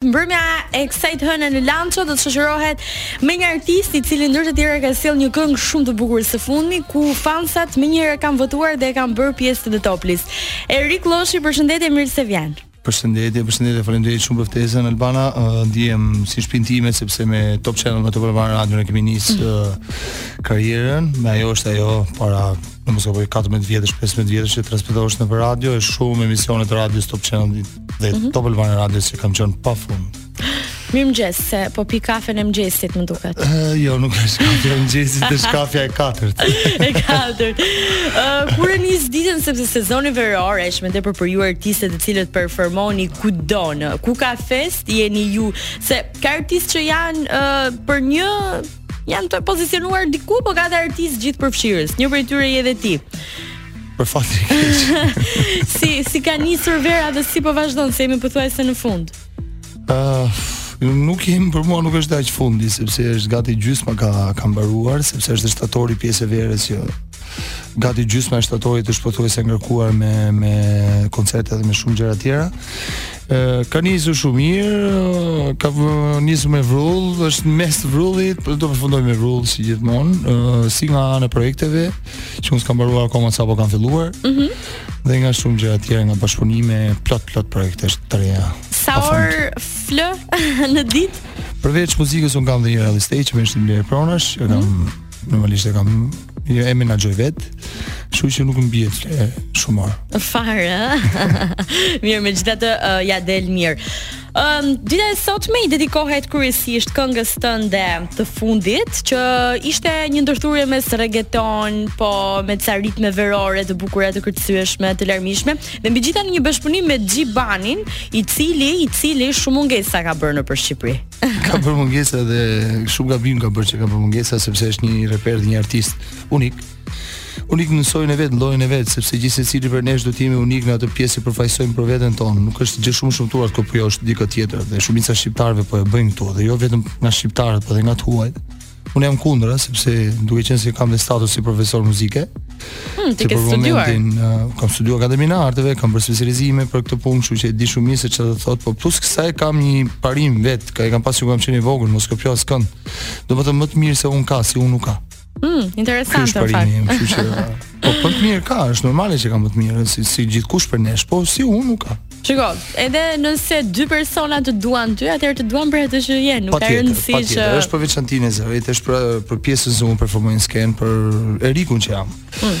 Mbrëmja e kësaj të hëne në Lanço do të shoqërohet me një artist i cili ndër të tjera ka sjellë një këngë shumë të bukur së fundmi ku fansat menjëherë kanë votuar dhe e kanë bërë pjesë të The Top List. Erik Lloshi, përshëndetje, mirë se vjen. Përshëndetje, përshëndetje, faleminderit shumë për ftesën Albana. Uh, ndihem si n'shpinë time sepse me Top Channel me Top Albania Radio ne kemi nisë mm. uh, karrierën, me ajo është ajo para në e moshës 14 vjetësh, 15 vjetësh që transmetohesh në radio, në shumë emisione të radios Top Channel dhe mm -hmm. Top Albania Radio që kam qenë pa fund. Mirëmëngjes, se po pi kafen e mëngjesit më duket uh, Jo, nuk është kafja e mëngjesit, është kafja e katërt E katërt uh, Kur e nis ditën sepse sezoni veror është me të vërtetë për ju artistët e cilët performoni kudo Ku ka festë jeni ju Se ka artistë që janë uh, për një janë të pozicionuar diku, po ka dhe artistë gjithëpërfshirës Një prej tyre je dhe ti Për fat të keq. si si ka nisur vera dhe si po vazhdon se jemi pothuajse në fund. Ëh, uh, nuk jemi për mua nuk është aq fundi sepse është gati gjysma ka ka mbaruar sepse është shtatori pjesë e verës që gati gjysma e shtatorit është pothuajse ngarkuar me me koncerte dhe me shumë gjëra tjera. Ë ka nisur shumë mirë, ka nisur me vrull, është në mes të vrullit, po do të përfundojë me vrull si gjithmonë, si nga ana e projekteve, që unë s'kam mbaruar akoma sapo kam filluar. Mhm. Dhe nga shumë gjëra të tjera, nga bashkëpunime, plot plot projekte të reja. Sa orë fle në ditë? Përveç muzikës un kam dhe një real estate që merret me prona, e kam mm. normalisht e kam jo e menaxhoj vet. Kështu që nuk më bie të fle shumë orë. Fare. mirë, megjithatë uh, ia del mirë. Um, dita e sotme i dedikohet kryesisht këngës tënde të fundit, që ishte një ndërthurje mes reggaeton, po me ca ritme verore të bukura të kërcyeshme, të larmishme, dhe mbi të gjitha në një bashkëpunim me G Banin, i cili, i cili shumë mungesa ka bërë nëpër Shqipëri. ka bërë mungesa dhe shumë gabim ka bërë që ka bërë mungesa sepse është një reper dhe një artist unik. Unik në sojin e vet, në llojin e vet, sepse gjithsecili prej nesh do të jemi unik në atë pjesë që përfaqësojmë për veten tonë. Dhe është gjë shumë e shëmtuar të kopjosh dikë tjetër dhe shumica e shqiptarëve po e bëjnë këtë dhe jo vetëm nga shqiptarët, por edhe nga të huajt. Unë jam kundra sepse duke qenë se kam dhe status si profesor muzike. Hmm, ti ke studiuar? Momentin, uh, kam studiuar Akademinë e Arteve, kam bërë specializime për këtë punë, kështu që e di shumë mirë se çfarë do të thotë, por plus kësaj kam një parim vet, që e kam pasur kur kam qenë i vogël, mos kopjo askënd. Domethënë më të mirë se un ka, si un nuk ka. Mm, interesant në fakt. Kështu që po më të mirë ka, është normale që ka më të mirë si si gjithkush prej nesh, po si unë nuk ka. Shiko, edhe nëse dy persona të duan ty, atëherë të duan për atë që je, nuk ka rëndësi që Patjetër, është për veçantinë e zërit, është për për pjesën se unë performoj në skenë, për Erikun që jam. Mm.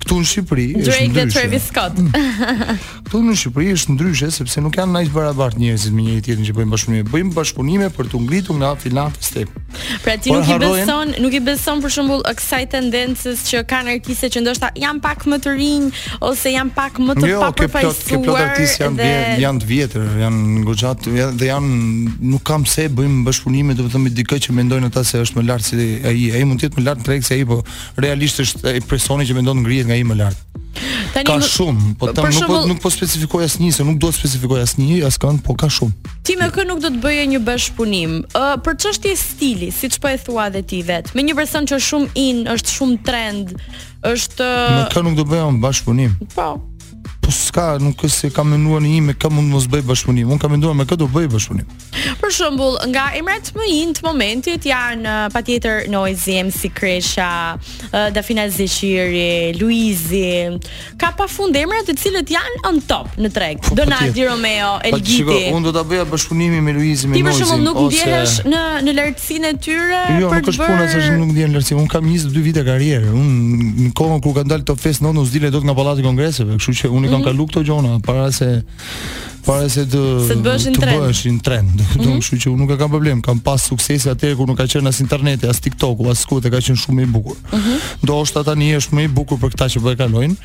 Këtu në Shqipëri është ndryshe. Drake dhe Travis Scott. Këtu në Shqipëri është ndryshe sepse nuk janë aq barabart njerëzit me njëri tjetrin që bëjnë bashkëpunime. Bëjmë bashkëpunime për të ngritur nga filan step. Pra ti nuk i beson, nuk i beson për shembull kësaj tendencës që kanë artistë që ndoshta janë pak më të rinj ose janë pak më të jo, papërfaqësuar. Jo, këto artistë janë dhe... janë të vjetër, janë goxha dhe janë nuk kanë pse bëjnë bashkëpunime, domethënë me dikë që mendojnë ata se është më lart se ai, ai mund të jetë më lart në treg se ai, po realisht është ai personi që mendon ngrihet nga ai më lart. Tani ka shumë, po ta nuk po nuk po specifikoj asnjë, se nuk dua të specifikoj asnjë, askënd, po ka shumë. Ti me kë nuk do të bëje një bashkëpunim? Ë uh, për çështje stili, siç po e thua dhe ti vet, me një person që është shumë in, është shumë trend, është uh... Me kë nuk do bëja një bashkëpunim? Po. Po s'ka, nuk është se kam menduar ndonjëherë me kë mund të mos bëj bashkëpunim. Unë kam menduar me kë do bëj bashkëpunim. Për shembull, nga emrat më in të momentit janë uh, patjetër Noizi, MC Kresha, uh, Dafina Zeqiri, Luizi. Ka pafund emra të cilët janë on top në treg. Po, po, Donaldi, Romeo, po, Elgiti. Shiko, unë do ta bëja bashkëpunimin me Luizin me Noizin. Ti për shembull nuk ose... ndjehesh në në lartësinë e tyre jo, për të bërë. Jo, nuk është puna se nuk ndihem në lartësi. Unë kam 22 vite karrierë. Unë në kohën kur kam dalë Top Fest 9 unë s'dilja dot nga Pallati i Kongreseve, kështu që unë i kam mm -hmm. kaluar këto gjëna para se para se të se të bëheshin trend. Të bëheshin trend. Domethënë, kështu që unë nuk e kam problem, kam pas sukses atëherë kur nuk ka qenë as interneti, as TikToku, suksesi ka qenë shumë i bukur. Mm -hmm. Ndoshta tani është më i bukur për këta që po e kalojnë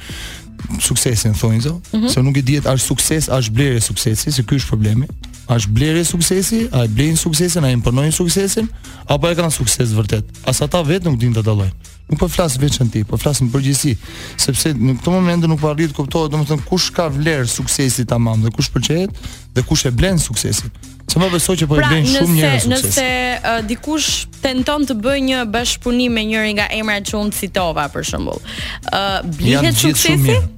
suksesin thonë zo, mm -hmm. se nuk e di a është sukses, a është blerë suksesi, se ky është problemi. A është blerë suksesi, a e blejnë suksesin, a e imponojnë suksesin, apo e kanë sukses vërtet. As ata vetë nuk dinë ta dallojnë. Nuk po flas veçanti, po flas në përgjithësi, sepse në këtë moment nuk po arrihet të kuptohet domethënë kush ka vlerë suksesi tamam dhe kush pëlqehet dhe kush e blen suksesin. Se më beso që po i pra, blejnë shumë njerëz sukses. Nëse nëse uh, dikush tenton të bëjë një bashkëpunim me njërin nga emrat që unë citova për shembull, ë uh, blihet suksesi? Shumë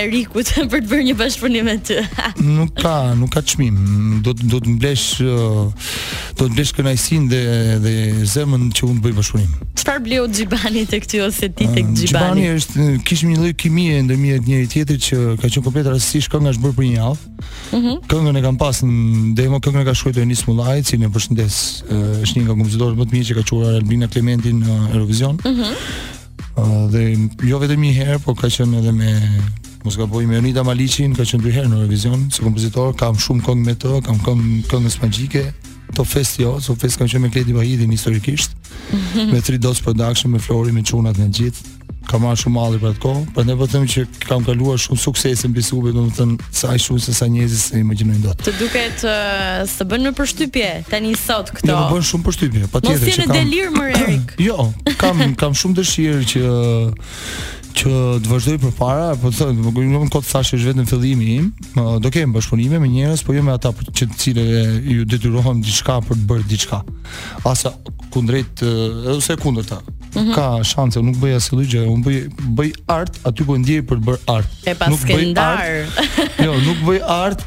Erikut për të bërë një bashkëpunim me ty. nuk ka, nuk ka çmim. Do do të më blesh do të më blesh kënaqësinë dhe dhe zemrën që unë bëj bashkëpunim. Çfarë bleu Xhibani tek ty ose ti tek Xhibani? Xhibani është kishim një lloj kimie ndërmjet njëri tjetrit që ka qenë komplet rastësisht kënga është bërë për një javë. Mhm. Mm këngën e kam pas një demo, këngën e ka shkruar Enis Mullaj, të cilin e përshëndes, është një nga kompozitorët më të mirë që ka çuar Albina Kelmendin në Eurovision. Mhm. Mm Uh, dhe jo vetëm një herë, por ka qenë edhe në mos gaboj me Jonida Maliqin, ka qenë dy herë në Eurovision si kompozitor, kam shumë këngë me të, kam këngë Këngës Magjike, Top Fest jo, se Top Fest kam qenë me Kledi Bahitin historikisht, me Three Dots Production, me Florin, me çunat, me të gjithë, më ka marrë shumë malli për atë kohë, prandaj po them që kam kaluar shumë suksese mbi supe, domethënë saqë shumë se sa njerëzit s'e imagjinojnë dot. Të duket uh, s'të bën më përshtypje tani sot Këto. Ne më bën shumë përshtypje, patjetër. Mos je në delir më Erik. jo, kam kam shumë dëshirë që që të vazhdoj përpara, po të them, nuk e them kot thashë është vetëm fillimi im. Do kem bashkëpunime me njerëz, por jo me ata për të cilëve u detyrohem diçka për të bërë diçka. As anasjelltas ose kundërta. Mm -hmm. Ka shanse, nuk bëj asnjë gjë, unë bëj bëj art, aty ku ndjej për të bërë art. E nuk bëj art. jo, nuk bëj art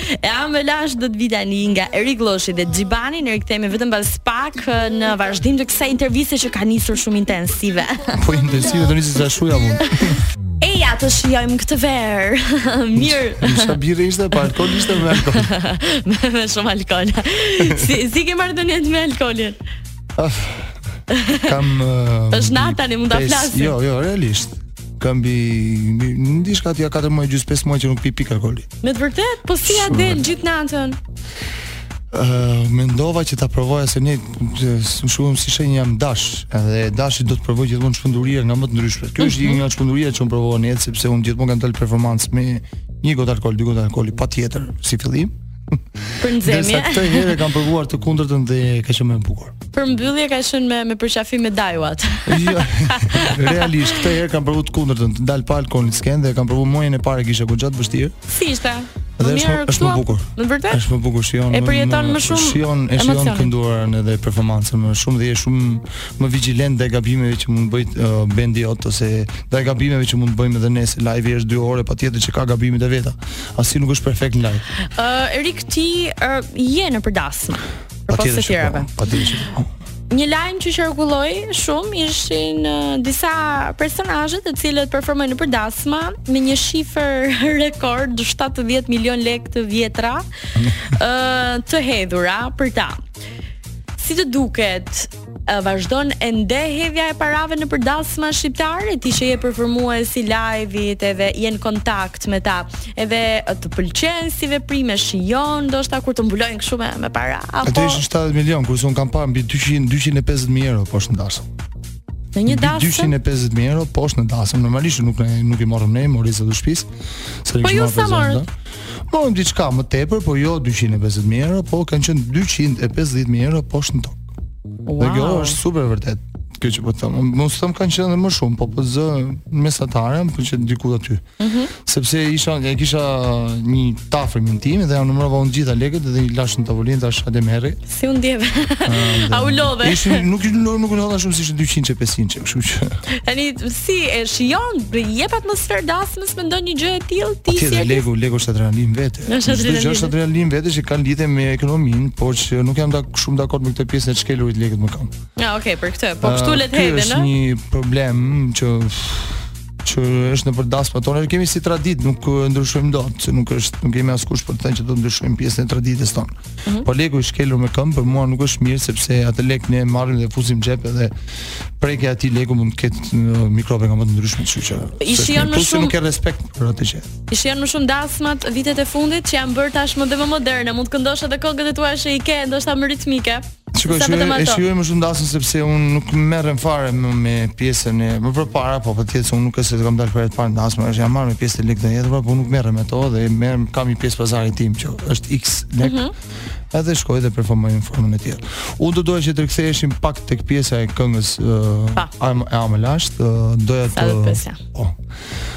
E ama Lazh do të vijë tani nga Erik Lloshi dhe Xhibani, ne rikthehemi vetëm pas pak në vazhdim të kësaj interviste që ka nisur shumë intensive. Po intensive do nisi sa s'thua dot. Eja të shijojmë këtë verë. Mirë. Sa mirë ishte pa alkool ishte me alkool. me, me shumë alkool. si si ke marrëdhënien me alkoolin? Of. Kam uh, Është natë tani mund ta flasim. Jo, jo, realisht. Kam mbi diçka te 4 muaj e gjysmë 5 muaj që nuk pi pikë alkool. Me të vërtetë, po si ia del gjithë natën? Uh, mendova që ta provoja se unë si si shenjë jam dash edhe dashi do të provojë gjithmonë çmenduri nga më të ndryshme. Kjo është një nga çmenduritë që unë provova në jetë sepse unë gjithmonë kam dalë në performancë me një gotë alkool, dy gotë alkool patjetër si fillim. Për nxehje. Ndërsa këtë herë kam provuar të kundërtën dhe ka qenë më e bukur. Për mbyllje ka qenë me me përqafim me dajat. Jo. Realisht këtë herë kam provuar të kundërtën, të dal pa alkool në skenë dhe kam provuar muajin e parë e kisha goxha të vështirë. Si ishte. Dhe është më, është më bukur. Në vërtetë? Është më bukur shijon. E përjeton më shumë. Shijon e shijon të kënduarën edhe performancën më shumë dhe je shumë më vigjilent ndaj gabimeve që mund të bëj uh, bendi jot ose ndaj gabimeve që mund të bëjmë edhe ne se live është 2 orë patjetër që ka gabime të vetat. Asnjë nuk është perfekt në live. Ë uh, Erik ti uh, je nëpër dasma. përpos të tjerave. Patjetër. Po, Një lajm që qarkulloi shumë ishin uh, disa personazhe të cilët performojnë nëpër dasma me një shifër rekord 70 milion lekë të vjetra ë uh, të hedhura për ta. Si të duket, Vazhdon ende hedhja e parave nëpër dasma shqiptare, ti që je përformues i live-it edhe je në kontakt me ta. Edhe të pëlqen si veprim e shijon, ndoshta kur të mbulojnë kështu me me para apo Ato ishin 70 milion, kurse unë kam parë mbi 200 250 mijë euro poshtë në dasëm. Në një dasëm? 250 mijë euro poshtë në dasëm. Normalisht nuk ne nuk i morëm ne, mori i zoti i shtëpisë. Po ju sa morët? Po diçka më tepër, po jo 250 mijë euro, po kanë qenë 250 mijë euro poshtë në dasëm. Wow. Dhe kjo është super e vërtetë. Kjo që po të them, mos them kanë qenë dhe më shumë, po po zë mesataren, po ka qenë diku aty. Mm -hmm. Sepse isha, e kisha një të afërmin tim, dhe i numërova unë gjitha lekët dhe i lashë në tavolinë, dhe ashtu atëherë. Si u ndjeve, a u lodhe. Ishin, nuk u lodha, nuk u lodha shumë, se ishin 200-she 500-she, këshu që. Tani, si, e shijon, jep atmosferë dasme Mendon një gjë e tillë ti si? Ti leku leku është adrenalin vetë. Është adrenalin. Është adrenalin vetë që kanë lidhje me ekonominë, por që nuk jam dak shumë dakord me këtë pjesën e të shkelurit lekët me këmbë. Ah, okay, për këtë. Po këtu le të hedhën, ëh. Është një problem që që është nëpër dasmat tona, kemi si traditë, nuk ndryshojmë dot, se nuk është, nuk kemi askush për të thënë që do të ndryshojmë pjesën e traditës tonë. -hmm. Po leku i shkelur me këmbë për mua nuk është mirë sepse atë lek ne e marrim dhe e fusim n'xhep dhe prekja aty leku mund të ketë uh, mikrobe nga më të ndryshmet, kështu që. I shijon më shumë nuk ka respekt për atë gjë. I shijon më shumë dasmat vitet e fundit që janë bërë tashmë dhe më moderne, mund të këndosh edhe këngët e tua që i ke ndoshta më ritmike. Shikoj, e shijoj më shumë dasmën sepse unë nuk merrem fare me, me pjesën e më përpara, po patjetër se unë nuk është se s'kam dalë fare nëpër dasma, është jam marrë me pjesën e lekëve të hedhura, po nuk merrem me to dhe merrem kam një pjesë të pazarit tim që është X lek. Mm -hmm. Edhe shkoj dhe performoj në formën e tjetër. Unë do doja që të riktheheshim pak tek pjesa e këngës uh, e A më lash, uh, doja të Po.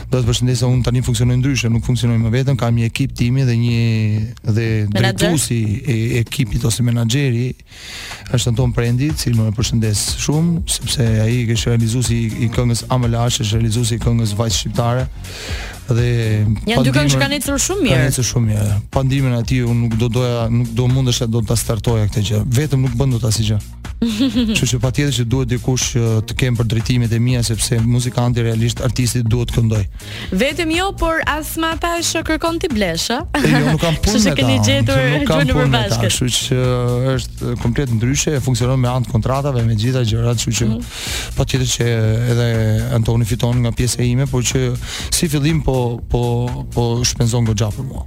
Dua të përshëndes se unë tani funksionoj ndryshe, nuk funksionoj më vetëm, kam një ekip timin dhe një dhe drejtuesi i ekipit ose menaxheri është Anton Prendi, të cilin e përshëndes shumë sepse ai që është realizuesi i këngës A më lash, është realizuesi i këngës Vajzë Shqiptare dhe janë dy këngë që kanë ecur shumë mirë. Kanë ecur shumë mirë. Pa ndihmën e tij unë nuk do doja, nuk do mundesha dot ta startoja këtë gjë. Vetëm nuk bën dot asgjë. Kështu që patjetër që duhet dikush të kem për drejtimet e mia sepse muzikanti realisht artisti duhet të këndojë. Vetëm jo, por as më ata që kërkon t'i blesh, ë. Jo, nuk kam punë. Kështu që keni gjetur gjuhën e përbashkët. Kështu që është komplet ndryshe, funksionon me anë të kontratave, me të gjitha gjërat, kështu që mhm. patjetër që edhe Antoni fiton nga pjesa ime, por që si fillim po po po shpenzon goxha për mua.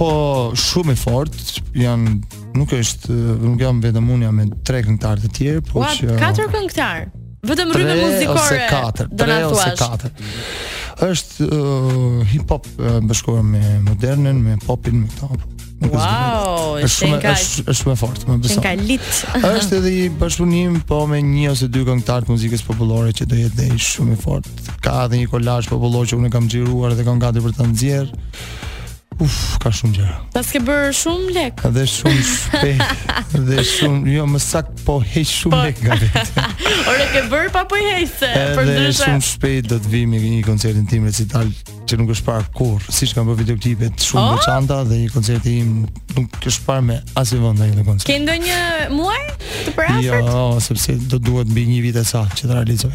Po shumë i fortë, janë nuk është nuk jam vetëm unë jam me tre këngëtarë të tjerë, po që Ua, katër këngëtarë. Çfarë rryme muzikore. Ose katër, tre ose katër. Është uh, hip hop uh, bashkuar me modernen, me popin, me trap. Wow, është shumë është është shumë fort, më beso. Ka lit. Është edhe një bashkëpunim po me një ose dy këngëtarë të muzikës popullore që do jetë dhe shumë i fortë. Ka edhe një kolazh popullor që unë kam xhiruar dhe kam gati për ta nxjerr. Uf, ka shumë gjëra. Paske bërë shumë lek. Dhe shumë shpejt. dhe shumë, jo, më sakt po heq shumë po. lek nga vetja. Ore, ke bërë pra po i heq se, përndryshe. Dhe shumë shpejt do të vij me një koncertin tim recital që nuk është parë kurrë, siç kam bërë videoklipe të shumë të veçanta dhe një koncert imi nuk është parë me asnjë vend ai lloj koncerti. Ke ndo një muaj të përafërt? Jo, sepse do duhet mbi një vit derisa që ta realizoj.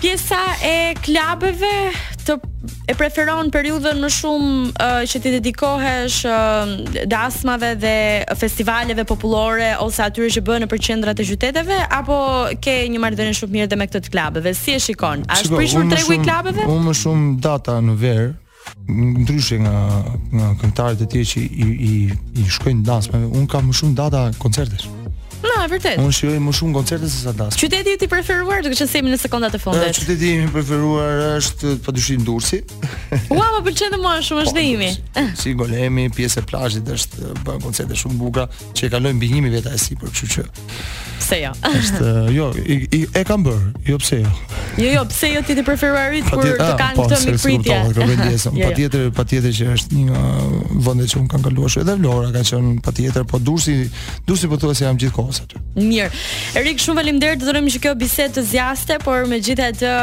Pjesa e klabeve ti e preferon periudhën më shumë uh, që t'i dedikohesh uh, dasmave dhe festivaleve popullore ose atyre që bëhen nëpër qendrat e qyteteve apo ke një marrëdhënie shumë të mirë dhe me këto të klabeve? Si e shikon? A është prishur tregu i klabeve? Unë më shumë data në verë, ndryshe nga nga këngëtarët e tjerë që i i i shkojnë dasmave, un kam më shumë data koncertesh. Ah, e vërtet. Un shijoj më shumë koncerte se sa dasma. Qyteti i preferuar, duke qenë se jemi në sekondat e fundit. Qyteti im i preferuar është padyshim Durrësi. Ua, më pëlqen më shumë është po, dhe imi. Si Golemi, pjesë e plazhit është bën koncerte shumë të bukura. që e kalojnë mbi 1000 veta e sipër, kështu që pse jo. Është jo, i, i, e kam bër, jo pse jo. Jo, jo, pse jo ti të preferuarin kur të ah, kanë po, këtë mikpritje. Jo, jo. Patjetër, patjetër që është një nga vendet që un kam kaluar edhe Vlora ka qenë patjetër, po Durrësi, Durrësi pothuajse jam gjithkohë aty. Mirë. Erik, shumë faleminderit, do doja që kjo bisedë të zgjaste, por megjithatë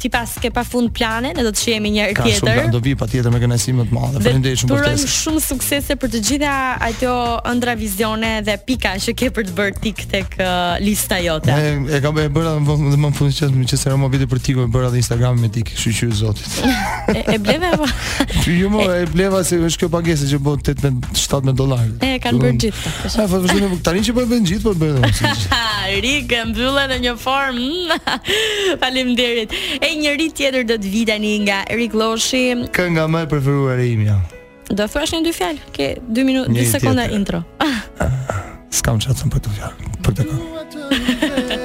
Ti paske pa fund plane, ne do të shihemi një herë tjetër. Ka shumë plane, do vi patjetër me kënaqësinë më të madhe. Faleminderit shumë për ftesën. Urojmë shumë suksese për të gjitha ato ëndrra vizione dhe pika që ke për të bërë tik tek uh, lista jote. E, e kam e bëra më në fund që më çesë më vite për tikun e bëra dhe Instagram me tik, kështu që zotit. e, e bleva apo? jo mo e bleva se është kjo pagesë që bën 18 17 dollarë. E kanë bërë gjithë. Sa po vjen tani që po e bën gjithë po bëjnë. Erik e mbyllim në një formë. Faleminderit. E një hit tjetër do të vi tani nga Erik Lloshi. Kënga më e preferuar e imja. Do thuash një dy fjalë, ke 2 minuta, 2 sekonda intro. S'kam çfarë të them për këtë fjalë, për këtë këngë.